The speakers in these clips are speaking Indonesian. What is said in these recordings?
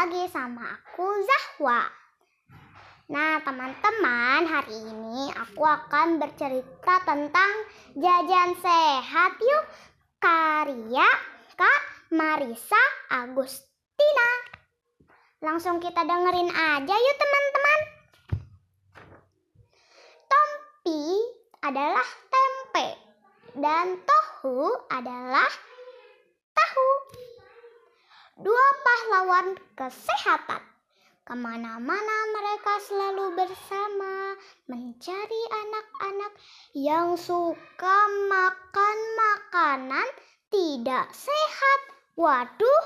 lagi sama aku Zahwa. Nah, teman-teman, hari ini aku akan bercerita tentang jajan sehat yuk karya Kak Marisa Agustina. Langsung kita dengerin aja yuk teman-teman. Tompi adalah tempe dan tohu adalah. Dua pahlawan kesehatan. Ke mana-mana mereka selalu bersama mencari anak-anak yang suka makan makanan tidak sehat. Waduh.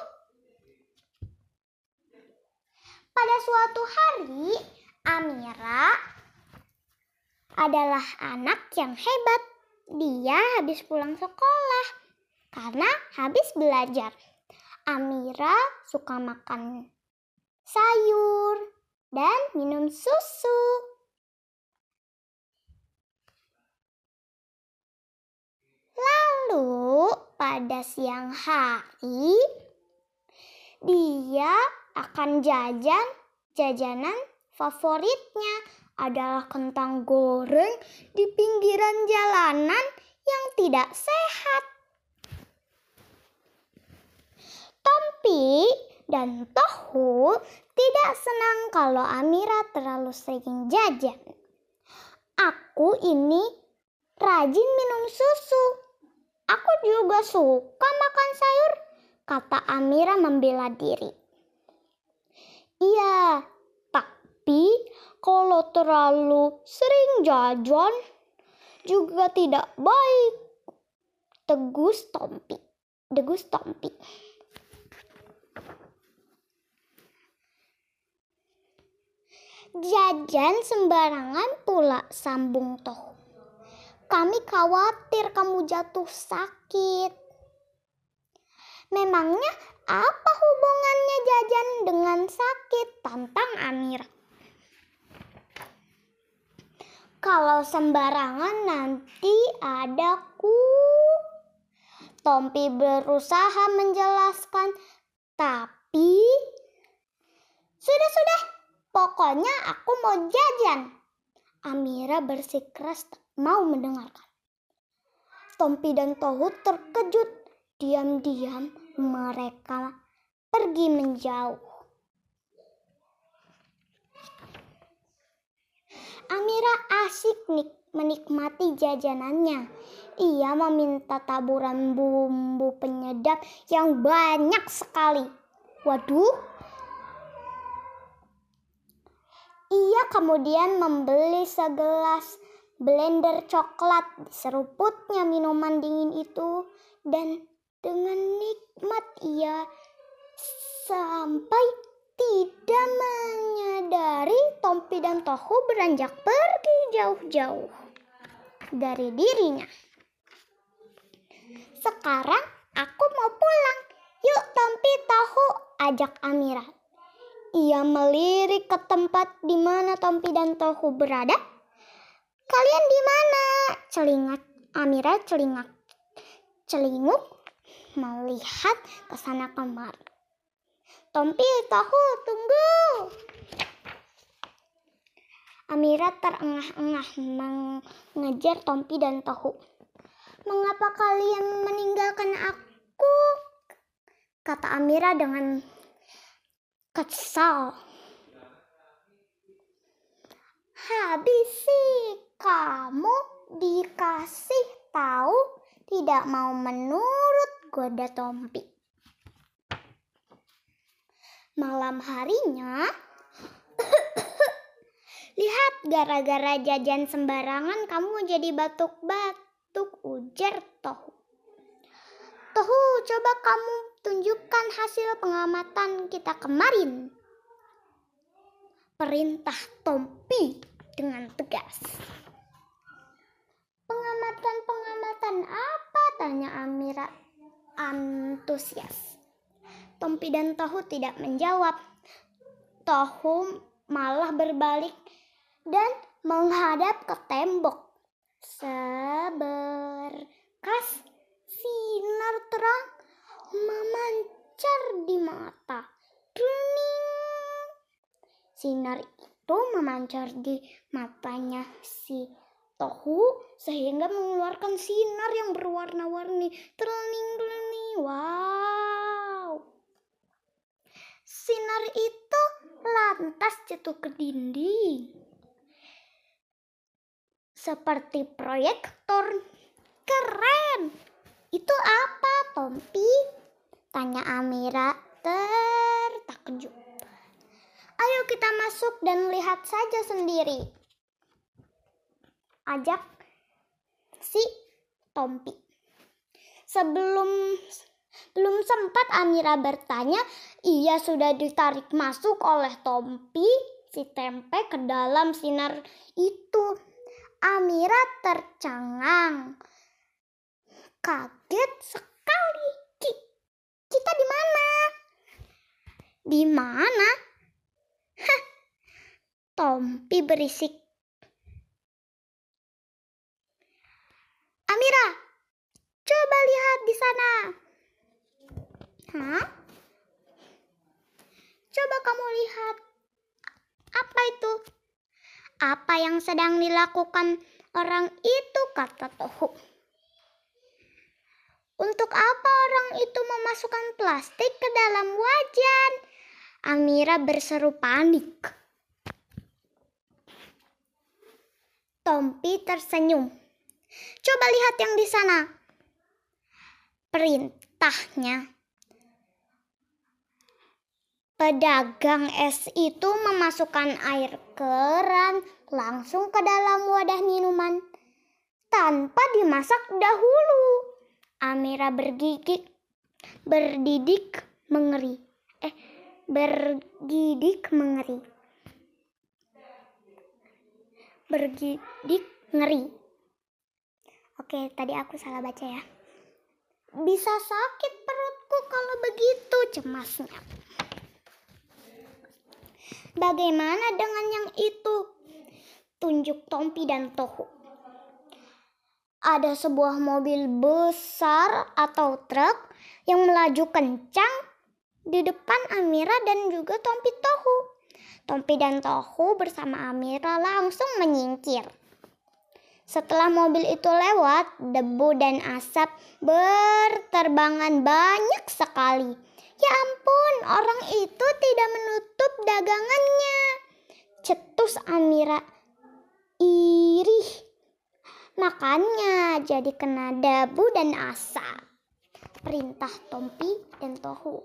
Pada suatu hari, Amira adalah anak yang hebat. Dia habis pulang sekolah karena habis belajar. Amira suka makan sayur dan minum susu. Lalu pada siang hari dia akan jajan jajanan favoritnya adalah kentang goreng di pinggiran jalanan yang tidak sehat. Tompi dan Tohu tidak senang kalau Amira terlalu sering jajan. Aku ini rajin minum susu. Aku juga suka makan sayur, kata Amira membela diri. Iya, tapi kalau terlalu sering jajan juga tidak baik. Tegus Tompi. Tegus Tompi. Jajan sembarangan pula sambung toh. Kami khawatir kamu jatuh sakit. Memangnya apa hubungannya jajan dengan sakit? Tantang Amir. Kalau sembarangan nanti ada ku. Tompi berusaha menjelaskan, tapi sudah-sudah, pokoknya aku mau jajan. Amira bersikeras tak mau mendengarkan. Tompi dan Tohu terkejut. Diam-diam mereka pergi menjauh. Amira asik nik menikmati jajanannya. Ia meminta taburan bumbu penyedap yang banyak sekali. Waduh. Ia kemudian membeli segelas blender coklat seruputnya minuman dingin itu dan dengan nikmat ia sampai tidak menyadari Tompi dan Tohu beranjak pergi jauh-jauh dari dirinya. Sekarang aku mau pulang. Yuk Tompi Tohu, ajak Amira. Ia melirik ke tempat di mana Tompi dan Tohu berada. Kalian di mana? Celingat Amira celingak celinguk melihat ke sana kemari. Tompi, Tohu, tunggu. Amira terengah-engah mengejar Tompi dan Tohu. Mengapa kalian meninggalkan aku? Kata Amira dengan kesal. Habis sih kamu dikasih tahu tidak mau menurut goda Tompi. Malam harinya, lihat gara-gara jajan sembarangan kamu jadi batuk-batuk ujar Tohu. Tohu, coba kamu tunjukkan hasil pengamatan kita kemarin. Perintah Tompi dengan tegas. Pengamatan-pengamatan apa? Tanya Amira antusias. Tompi dan Tohu tidak menjawab. Tohu malah berbalik dan menghadap ke tembok. Seberkas sinar terang memancar di mata. Duning Sinar itu memancar di matanya si Tohu sehingga mengeluarkan sinar yang berwarna-warni. Terling-terling. Wow. Sinar itu lantas jatuh ke dinding. Seperti proyektor. Keren. Itu apa, Tompi? Tanya Amira tertakjub. Ayo kita masuk dan lihat saja sendiri. Ajak si Tompi. Sebelum belum sempat Amira bertanya, ia sudah ditarik masuk oleh Tompi si tempe ke dalam sinar itu. Amira tercengang. Kaget sekali. Kita di mana? Di mana? Hah. Tompi berisik. Amira, coba lihat di sana. Hah? Coba kamu lihat. Apa itu? Apa yang sedang dilakukan orang itu, kata Tohu. Untuk apa orang itu memasukkan plastik ke dalam wajan? Amira berseru panik. Tompi tersenyum. Coba lihat yang di sana. Perintahnya. Pedagang es itu memasukkan air keran langsung ke dalam wadah minuman tanpa dimasak dahulu. Amira bergigit, berdidik mengeri. Eh, bergidik mengeri. Bergidik ngeri. Oke, tadi aku salah baca ya. Bisa sakit perutku kalau begitu cemasnya. Bagaimana dengan yang itu? Tunjuk Tompi dan Tohu. Ada sebuah mobil besar atau truk yang melaju kencang di depan Amira dan juga Tompi Tohu. Tompi dan Tohu bersama Amira langsung menyingkir. Setelah mobil itu lewat, debu dan asap berterbangan banyak sekali. Ya ampun, orang itu tidak menutup dagangannya. Cetus Amira. Irih. Makanya jadi kena debu dan asap. Perintah Tompi dan Tohu.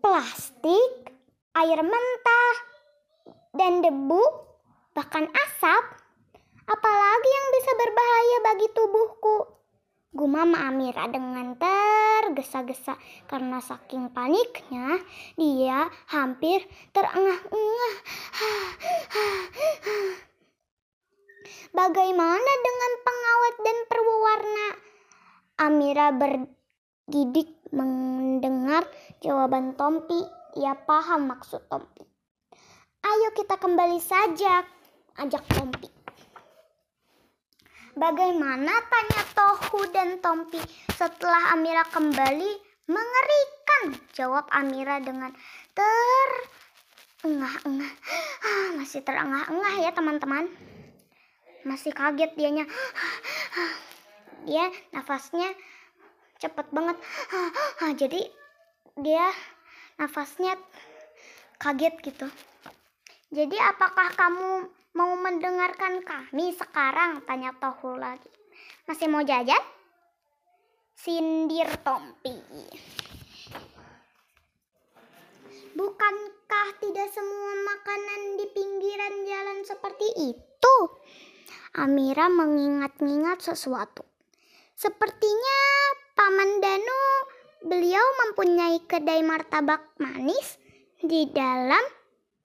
Plastik, air mentah, dan debu, bahkan asap Apalagi yang bisa berbahaya bagi tubuhku? Gumam Amira dengan tergesa-gesa karena saking paniknya dia hampir terengah-engah. Bagaimana dengan pengawet dan perwarna? Amira bergidik mendengar jawaban Tompi. Ia paham maksud Tompi. Ayo kita kembali saja, ajak Tompi. Bagaimana? Tanya Tohu dan Tompi. Setelah Amira kembali mengerikan jawab Amira dengan terengah-engah. Ah, masih terengah-engah ya teman-teman. Masih kaget dianya. Dia nafasnya cepet banget. Jadi dia nafasnya kaget gitu. Jadi apakah kamu Mau mendengarkan kami sekarang? Tanya Tohu lagi. Masih mau jajan? Sindir Tompi. Bukankah tidak semua makanan di pinggiran jalan seperti itu? Amira mengingat-ingat sesuatu. Sepertinya Paman Danu beliau mempunyai kedai martabak manis di dalam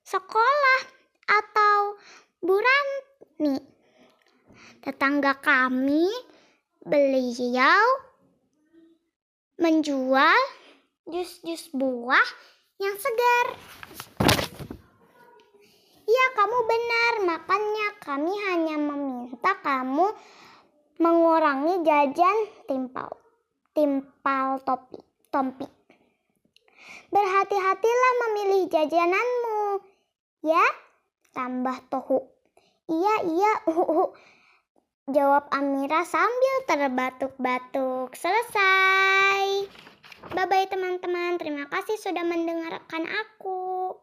sekolah atau Burani. Tetangga kami, beliau menjual jus-jus buah yang segar. Ya, kamu benar. Makanya kami hanya meminta kamu mengurangi jajan timpal timpal topi. Tompi. Berhati-hatilah memilih jajananmu, ya, tambah Tohu. Iya, iya, uhu. Jawab Amira sambil terbatuk-batuk. Selesai. Bye-bye teman-teman. Terima kasih sudah mendengarkan aku.